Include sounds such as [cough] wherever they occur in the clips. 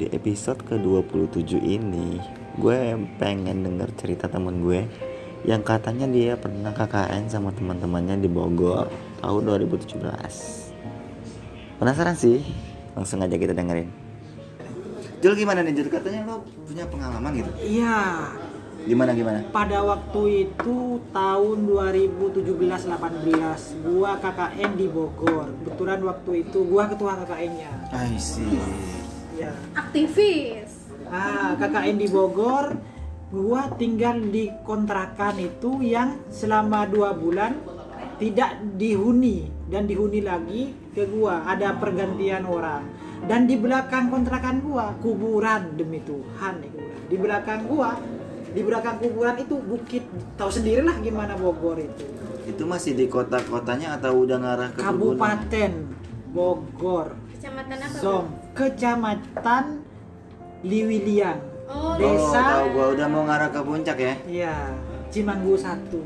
di episode ke-27 ini gue pengen denger cerita temen gue yang katanya dia pernah KKN sama teman-temannya di Bogor tahun 2017. Penasaran sih? Langsung aja kita dengerin. Jul gimana nih Jul? Katanya lo punya pengalaman gitu. Iya, Gimana gimana? pada waktu itu tahun 2017-18 gua KKN di Bogor. Kebetulan waktu itu gua ketua KKN-nya. I see. Ya. aktivis Ah, KKN di Bogor, gua tinggal di kontrakan itu yang selama dua bulan tidak dihuni dan dihuni lagi ke gua. Ada pergantian orang. Dan di belakang kontrakan gua kuburan demi Tuhan. Di belakang gua, di belakang kuburan itu bukit. Tahu sendirilah gimana Bogor itu. Itu masih di kota-kotanya atau udah ngarah ke? Kabupaten Bogor, kecamatan apa Som, Kecamatan Liwilian. oh Oh, Desa. tahu gua udah mau ngarah ke puncak ya. Iya, Cimanggu satu.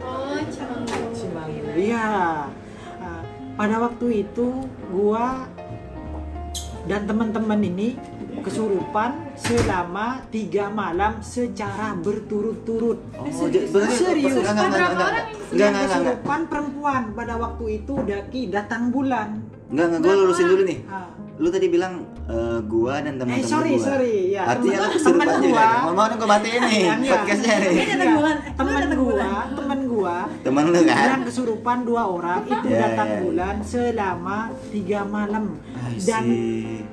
oh Cimanggu Cimanggu. Iya. Ah, pada waktu itu gua dan teman-teman ini kesurupan selama tiga malam secara berturut-turut. Oh, berarti Serius? enggak enggak enggak enggak orang enggak ini? enggak Yang enggak enggak kesurupan perempuan pada waktu itu daki datang bulan. enggak enggak gue lurusin dulu nih. Ah. Lu tadi bilang eh, gua dan teman-teman Eh, sorry, gua. sorry, ya. Artinya lu Temen- kesurupan temen juga. gua. Mau mau nih gua matiin nih Iya. podcastnya nih. Ini datang bulan. Datang gua, bulan. temen gua Temen lu kan? yang kesurupan dua orang itu Iya, datang iya. bulan selama tiga malam dan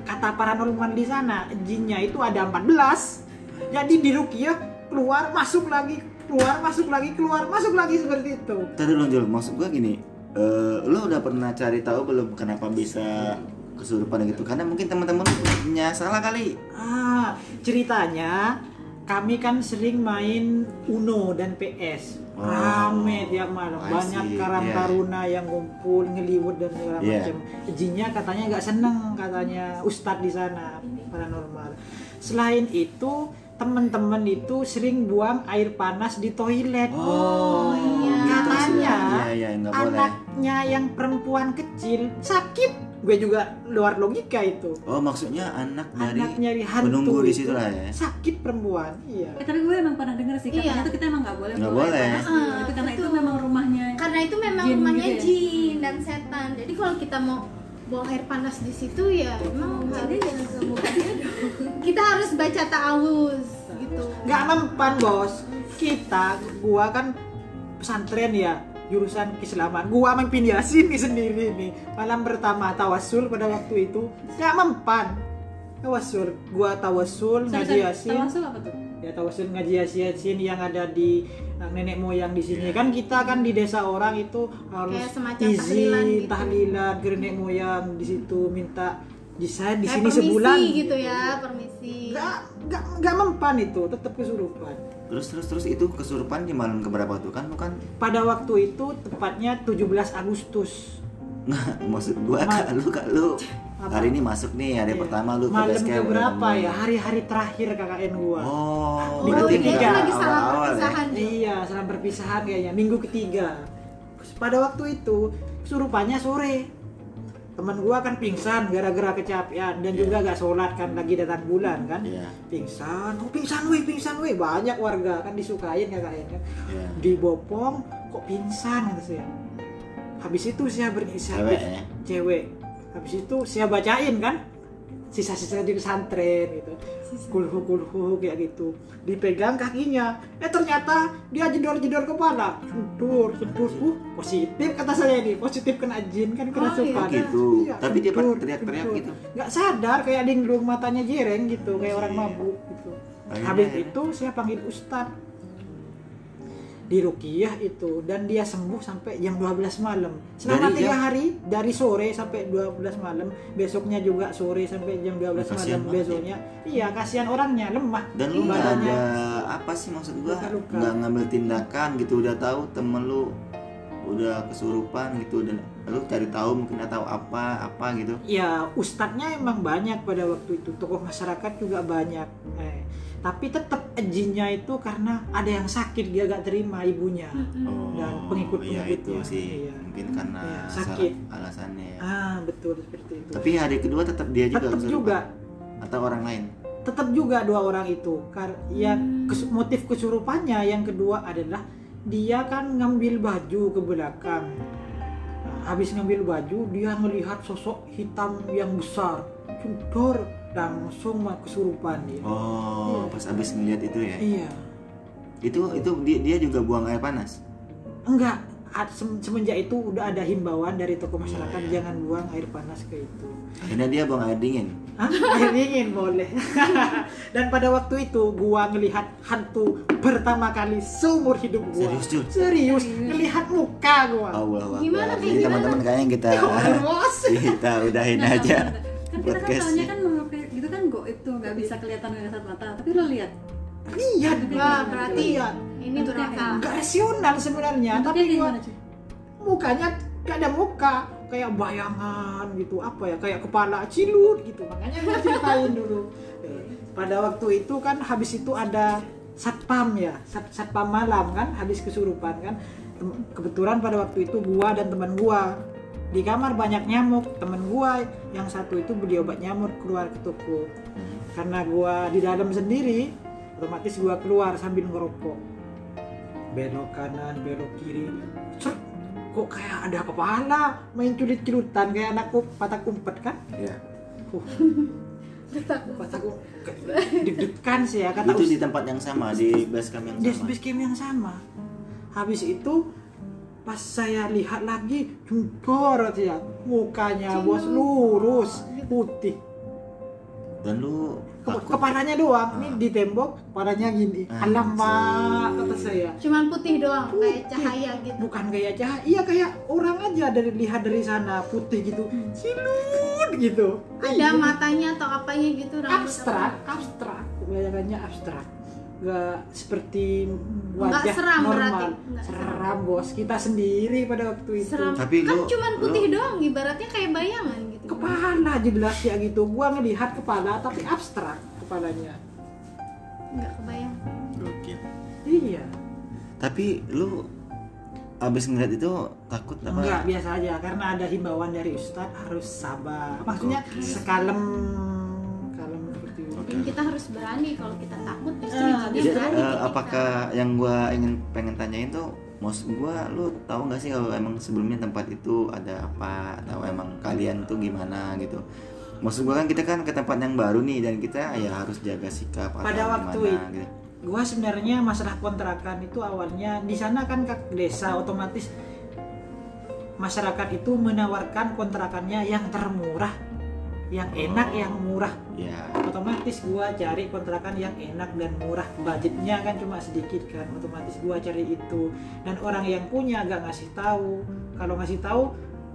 kata paranormal di sana jinnya itu ada 14 jadi di rukiah keluar masuk lagi keluar masuk lagi keluar masuk lagi seperti itu Tadi lu Jul, maksud gua gini, eh, lu udah pernah cari tahu belum kenapa bisa kesurupan gitu? Karena mungkin teman-teman punya salah kali. ah ceritanya kami kan sering main Uno dan PS Oh. rame tiap malam I banyak see, karang yeah. taruna yang ngumpul ngeliwut dan segala Yeah. macam jinnya katanya nggak seneng katanya ustadz di sana paranormal selain itu teman-teman itu sering buang air panas di toilet Oh, iya. katanya Iya, iya, boleh. anaknya yang perempuan kecil sakit gue juga luar logika itu. Oh, maksudnya anak dari anaknya di hantu penunggu di itu. situ lah ya. sakit perempuan iya. Eh, tapi gue emang pernah denger sih katanya Iya. tuh kita emang nggak boleh Nggak boleh. Ah, itu karena itu memang rumahnya karena itu memang Jin rumahnya gitu ya? jin dan setan. Jadi kalau kita mau bawa air panas di situ ya emang jadi dong. Kita harus baca ta'awuz gitu. Nggak mempan bos. Kita gua kan pesantren ya jurusan keislaman gua main pindah sini sendiri nih. Malam pertama tawasul pada waktu itu nggak mempan. Tawasul gua tawasul Sorry, ngaji sorry, yasin. Tawasul apa tuh? Ya tawasul ngaji yasin yang ada di uh, nenek moyang di sini. Kan kita kan di desa orang itu harus Kayak semacam tahlilan izin gitu. tahlilan ke nenek moyang di situ minta di saya di sini permisi sebulan gitu ya permisi nggak nggak nggak mempan itu tetap kesurupan Terus terus terus itu kesurupan di malam keberapa tuh kan? Lu kan pada waktu itu tepatnya 17 Agustus nggak maksud gua Ma- kak lu kak lu Apa? hari ini masuk nih hari Iya. pertama lu ke malam base camp, berapa ya hari-hari terakhir KKN gua Oh, oh Minggu ketiga. nggak lagi salah awal-awal ya? perpisahan Jul. iya salam perpisahan kayaknya minggu ketiga pada waktu itu kesurupannya sore teman gua kan pingsan gara-gara kecapean dan Iya. juga gak sholat kan lagi datang bulan kan Iya. pingsan oh pingsan weh pingsan weh banyak warga kan disukain KKN kan Iya. dibopong kok pingsan kata saya habis itu saya ber saya Cewek ber- ya? cewek habis itu saya bacain kan sisa-sisa di pesantren gitu. Kulhu kulhu kayak gitu. Dipegang kakinya. Eh ternyata dia jedor-jedor kepala sentur sentur uh positif kata saya ini. Positif kena jin kan kena Oh, iya. gitu. Tapi dia teriak-teriak gitu? nggak sadar kayak linglung matanya jereng gitu kayak orang mabuk gitu. Akhirnya- habis itu saya panggil ustadz di Rukiah itu dan dia sembuh sampai jam 12 malam. Selama tiga jam- hari dari sore sampai 12 malam besoknya juga sore sampai jam 12 Kasihan malam banget besoknya. Iya kasihan orangnya lemah. Dan lu nggak badannya. ada apa sih maksud gua? Nggak ngambil tindakan gitu udah tahu temen lu udah kesurupan gitu dan lu cari tahu mungkin atau apa apa gitu. ya ustadznya emang banyak pada waktu itu tokoh masyarakat juga banyak. Eh, tapi tetap jinnya itu karena ada yang sakit dia gak terima ibunya. Mm-mm. Dan iya pengikut-pengikutnya, itu sih. iya. mungkin karena Iya, sakit. alasannya ya. ah betul seperti itu. Tapi hari kedua tetap dia juga tetap juga. atau orang lain? Tetap juga dua orang itu. Kar- ya kes- motif kesurupannya yang kedua adalah dia kan ngambil baju ke belakang. Nah, habis ngambil baju dia melihat sosok hitam yang besar. Cudor langsung mah kesurupan dia. Oh pas abis ngeliat itu ya? Iya. Itu itu dia, dia juga buang air panas? Enggak. Semenjak itu udah ada himbauan dari tokoh masyarakat Iya, iya. jangan buang air panas ke itu. Akhirnya dia buang air dingin? Hah? air dingin boleh. [laughs] Dan pada waktu itu gua ngelihat hantu pertama kali seumur hidup gua. Serius, Jul? serius. Ngelihat muka gua. Allah Akbar. Gimana, kayak Jadi teman-teman kayaknya kita [laughs] [laughs] kita udahin Nah, aja kan kita kan podcast tahunya kan gitu kan goib tuh nggak bisa kelihatan dengan kasat mata. Tapi lo lihat. Lihat Wah, berarti lihat ini nggak rasional sebenarnya. Bentuknya tapi gua mukanya gak ada muka kayak bayangan gitu apa ya kayak kepala cilut gitu. Makanya gue ceritain [laughs] dulu. Pada waktu itu kan habis itu ada satpam ya sat satpam malam kan habis kesurupan kan. Kebetulan pada waktu itu gua dan teman gua di kamar banyak nyamuk teman gua yang satu itu beli obat nyamuk keluar ke toko. Karena gua di dalam sendiri otomatis gua keluar sambil ngerokok. Belok kanan belok kiri Cek, kok kayak ada kepala main culit-culitan kayak anak ku- patah kumpet kan? Ya uh, [laughs] patah ku- deg-degan sih ya kata itu Us- di tempat yang sama di base camp yang di sama? base camp yang sama. Habis itu pas saya lihat lagi jungkor ya mukanya bos lurus putih. Dan lu takut? kepalanya doang ini di tembok kepalanya gini. Ah, alamak kata saya. Cuman putih doang, kayak Putih. cahaya gitu. bukan kayak cahaya iya kayak orang aja dari lihat dari sana putih gitu. Silut gitu. Ada matanya atau apanya gitu abstrak apa. abstrak. Bayangannya abstrak nggak seperti Nggak wajah seram normal. berarti. Nggak seram. Bos. Kita sendiri pada waktu itu. Seram. Tapi kan lu- cuman putih lu- doang, ibaratnya kayak bayangan gitu. kepala jelas ya gitu. Gua ngelihat kepala tapi abstrak kepalanya. Enggak kebayang. Gokil. iya. Tapi lu abis ngeliat itu takut apa? Enggak biasa aja. Karena ada himbauan dari ustadz harus sabar. Maksudnya sekalem kalem Mungkin kita harus berani kalau kita takut justru Ah, jinnya Jadi, berani eh, ke kita. apakah yang gua ingin pengen tanyain tuh maksud gua lu tahu nggak sih kalau emang sebelumnya tempat itu ada apa? Atau emang kalian tuh gimana gitu? Maksud gua kan kita kan ke tempat yang baru nih dan kita ya harus jaga sikap atau Pada waktu gimana itu- gitu. gua sebenarnya masalah kontrakan itu awalnya di sana kan kak desa otomatis masyarakat itu menawarkan kontrakannya yang termurah yang enak yang murah ya otomatis gua cari kontrakan yang enak dan murah budgetnya kan cuma sedikit kan otomatis gua cari itu dan orang yang punya gak ngasih tahu kalau ngasih tahu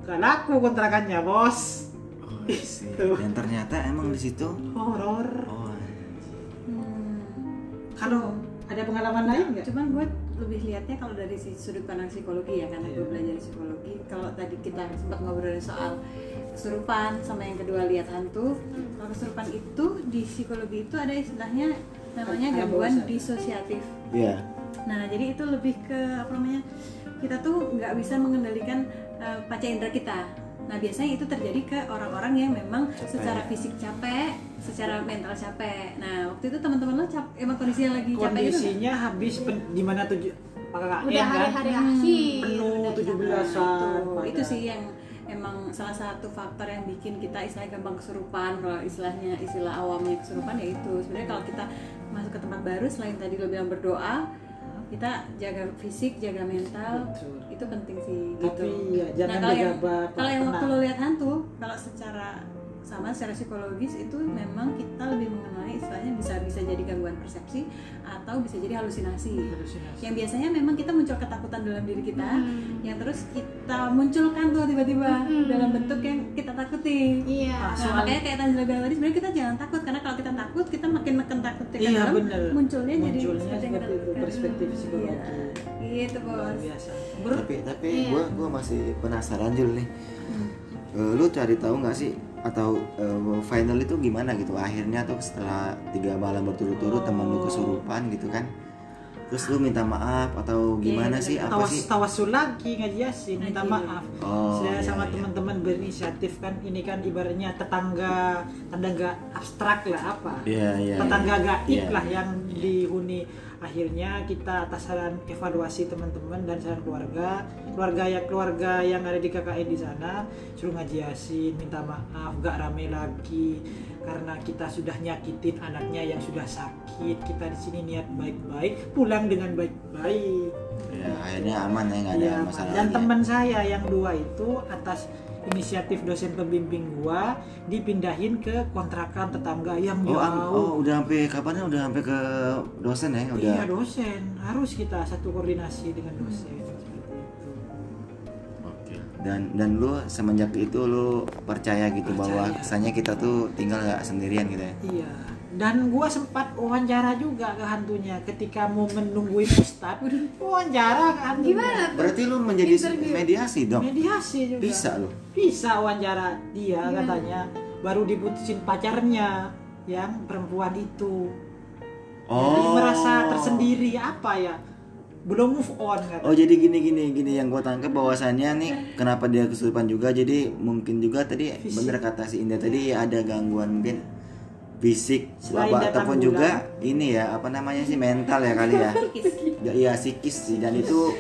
gak laku kontrakannya bos oh. Gitu. dan ternyata emang di situ horor oh Hmm. kalau ada pengalaman lain nggak Cuman gue lebih lihatnya kalau dari si sudut pandang psikologi ya karena gue Iya. belajar psikologi. Kalau tadi kita sempat ngobrolin soal kesurupan sama yang kedua lihat hantu. Kalau kesurupan itu di psikologi itu ada istilahnya namanya gangguan disosiatif. ya Nah, jadi itu lebih ke apa namanya? Kita tuh nggak bisa mengendalikan uh, panca indera kita. Nah, biasanya itu terjadi ke orang-orang yang memang Capek. secara fisik capek, secara mental capek. Nah, waktu itu teman-teman lo cap emang kondisinya lagi capek gitu kondisinya habis di mana tujuh Udah hari-hari akhir. penuh udah 17 capek. itu sih yang salah satu faktor yang bikin kita istilahnya gampang kesurupan kalau istilahnya istilah awamnya kesurupan ya itu sebenarnya kalau kita masuk ke tempat baru selain tadi lo bilang berdoa kita jaga fisik jaga mental Betul. itu penting sih Tapi gitu ya, jangan kalau yang, kalau yang waktu lo lihat hantu kalau secara sama secara psikologis itu memang kita lebih mengenai istilahnya bisa bisa jadi gangguan persepsi atau bisa jadi halusinasi Halusinasi. yang biasanya memang kita muncul ketakutan dalam diri kita Hmm. yang terus kita munculkan tuh tiba-tiba Hmm. dalam bentuk yang kita takuti Iya. Ah, nah Soal- makanya kayak Tanzila bilang tadi sebenarnya kita jangan takut karena kalau kita takut kita makin neken takut ke Iya, dalam bener. munculnya, jadi Munculnya seperti yang seperti kita itu, perspektif psikologi. iya, gitu luar bos biasa Ber- tapi tapi Iya. gua gua masih penasaran Jul nih Eh, lu cari tahu nggak sih atau eh, final itu gimana gitu? Akhirnya tuh setelah tiga malam berturut-turut temen lu kesurupan gitu kan? Terus lu minta maaf atau gimana Iya, sih? Apa tawas sih? tawasul lagi ngaji yasin minta Ngaji. maaf. Oh, saya iya, sama iya. teman-teman berinisiatif kan ini kan ibaratnya tetangga tetangga abstrak lah apa? Iya, iya, tetangga iya. gaib Iya. lah yang dihuni akhirnya kita atas saran evaluasi teman-teman dan saran keluarga keluarga ya keluarga yang ada di KKN di sana suruh ngaji yasin minta maaf gak rame lagi. Karena kita sudah nyakitin anaknya yang sudah sakit kita di sini niat baik-baik pulang dengan baik-baik. Ya akhirnya aman ya nggak ada Iya, masalah dan ya. teman saya yang dua itu atas inisiatif dosen pembimbing gua dipindahin ke kontrakan tetangga yang oh, am- jauh. oh udah sampai kapan udah sampai ke dosen ya udah Iya dosen harus kita satu koordinasi dengan dosen. Oke. Dan dan lu semenjak itu lu percaya gitu bahwa Percaya. kesannya kita tuh tinggal nggak sendirian gitu ya. Iya. Dan gua sempat wawancara juga ke hantunya ketika mau menungguin ustad. Wawancara ke hantunya. Gimana? Berarti lu menjadi Interview. mediasi dong. Mediasi juga. Bisa lu. Bisa wawancara dia Gimana? katanya baru diputusin pacarnya yang perempuan itu. Jadi merasa tersendiri apa ya? Belum move on kan. Oh jadi gini gini gini yang gue tangkap bahwasannya nih kenapa dia kesurupan juga jadi mungkin juga tadi Fisik. bener kata si Indah tadi ada gangguan mungkin fisik bapak ataupun bulan. juga ini ya apa namanya sih mental ya kali ya [laughs] ya iya psikis sih dan itu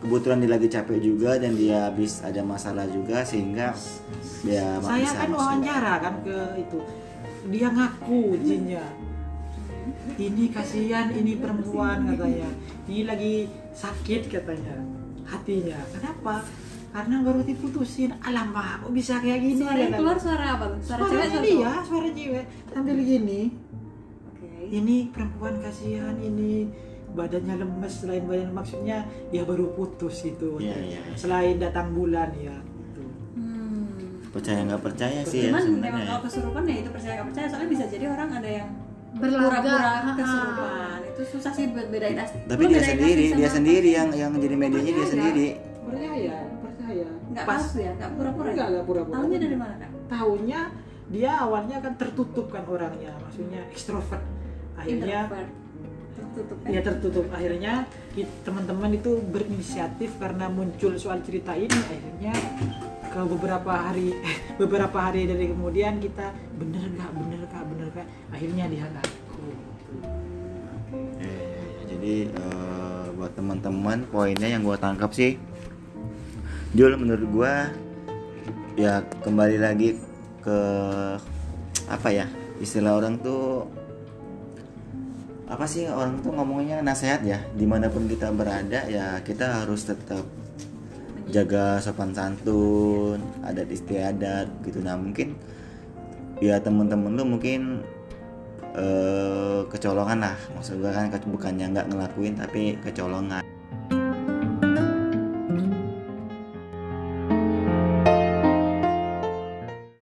kebetulan dia lagi capek juga dan dia habis ada masalah juga sehingga dia Saya kan wawancara kan ke itu. Dia ngaku jinnya. Ini kasihan, ini perempuan katanya. Ini lagi sakit katanya. Hatinya. Kenapa? Karena baru diputusin. Alamak, kok bisa kayak gini? Suara yang katanya. keluar suara apa tuh? Suara Suara cewek dia, suara cewek sambil gini. Oke. Ini perempuan kasihan, ini badannya lemes selain badan maksudnya ya baru putus gitu. Iya, iya, iya. Selain datang bulan ya. Gitu. Hmm. percaya nggak percaya sih ya Cuman memang sebenarnya kalau kesurupan ya itu percaya nggak percaya soalnya bisa jadi orang ada yang Berlaga, pura-pura ha-ha. kesurupan itu susah sih buat bedain asli. tapi Lu dia sendiri dia sendiri yang yang jadi medianya dia sendiri Percaya, percaya. nggak Pas palsu ya nggak pura-pura Enggak, ya? enggak pura-pura. tahunya dari mana kak tahunya dia awalnya kan tertutup kan orangnya, maksudnya ekstrovert. Akhirnya Introvert. tertutup kan ya tertutup. Akhirnya teman-teman itu berinisiatif karena muncul soal cerita ini akhirnya ke beberapa hari beberapa hari dari kemudian kita bener gak bener kak bener kak akhirnya dia ngaku Ya, ya, ya. Jadi eh, buat teman-teman poinnya yang gua tangkap sih, Jul menurut gua ya kembali lagi ke apa ya istilah orang tuh apa sih orang tuh ngomongnya nasihat ya. Di mana pun kita berada ya kita harus tetap jaga sopan santun adat istiadat gitu. Nah mungkin ya temen-temen lu mungkin eh kecolongan lah. Maksud gue kan bukannya nggak ngelakuin tapi kecolongan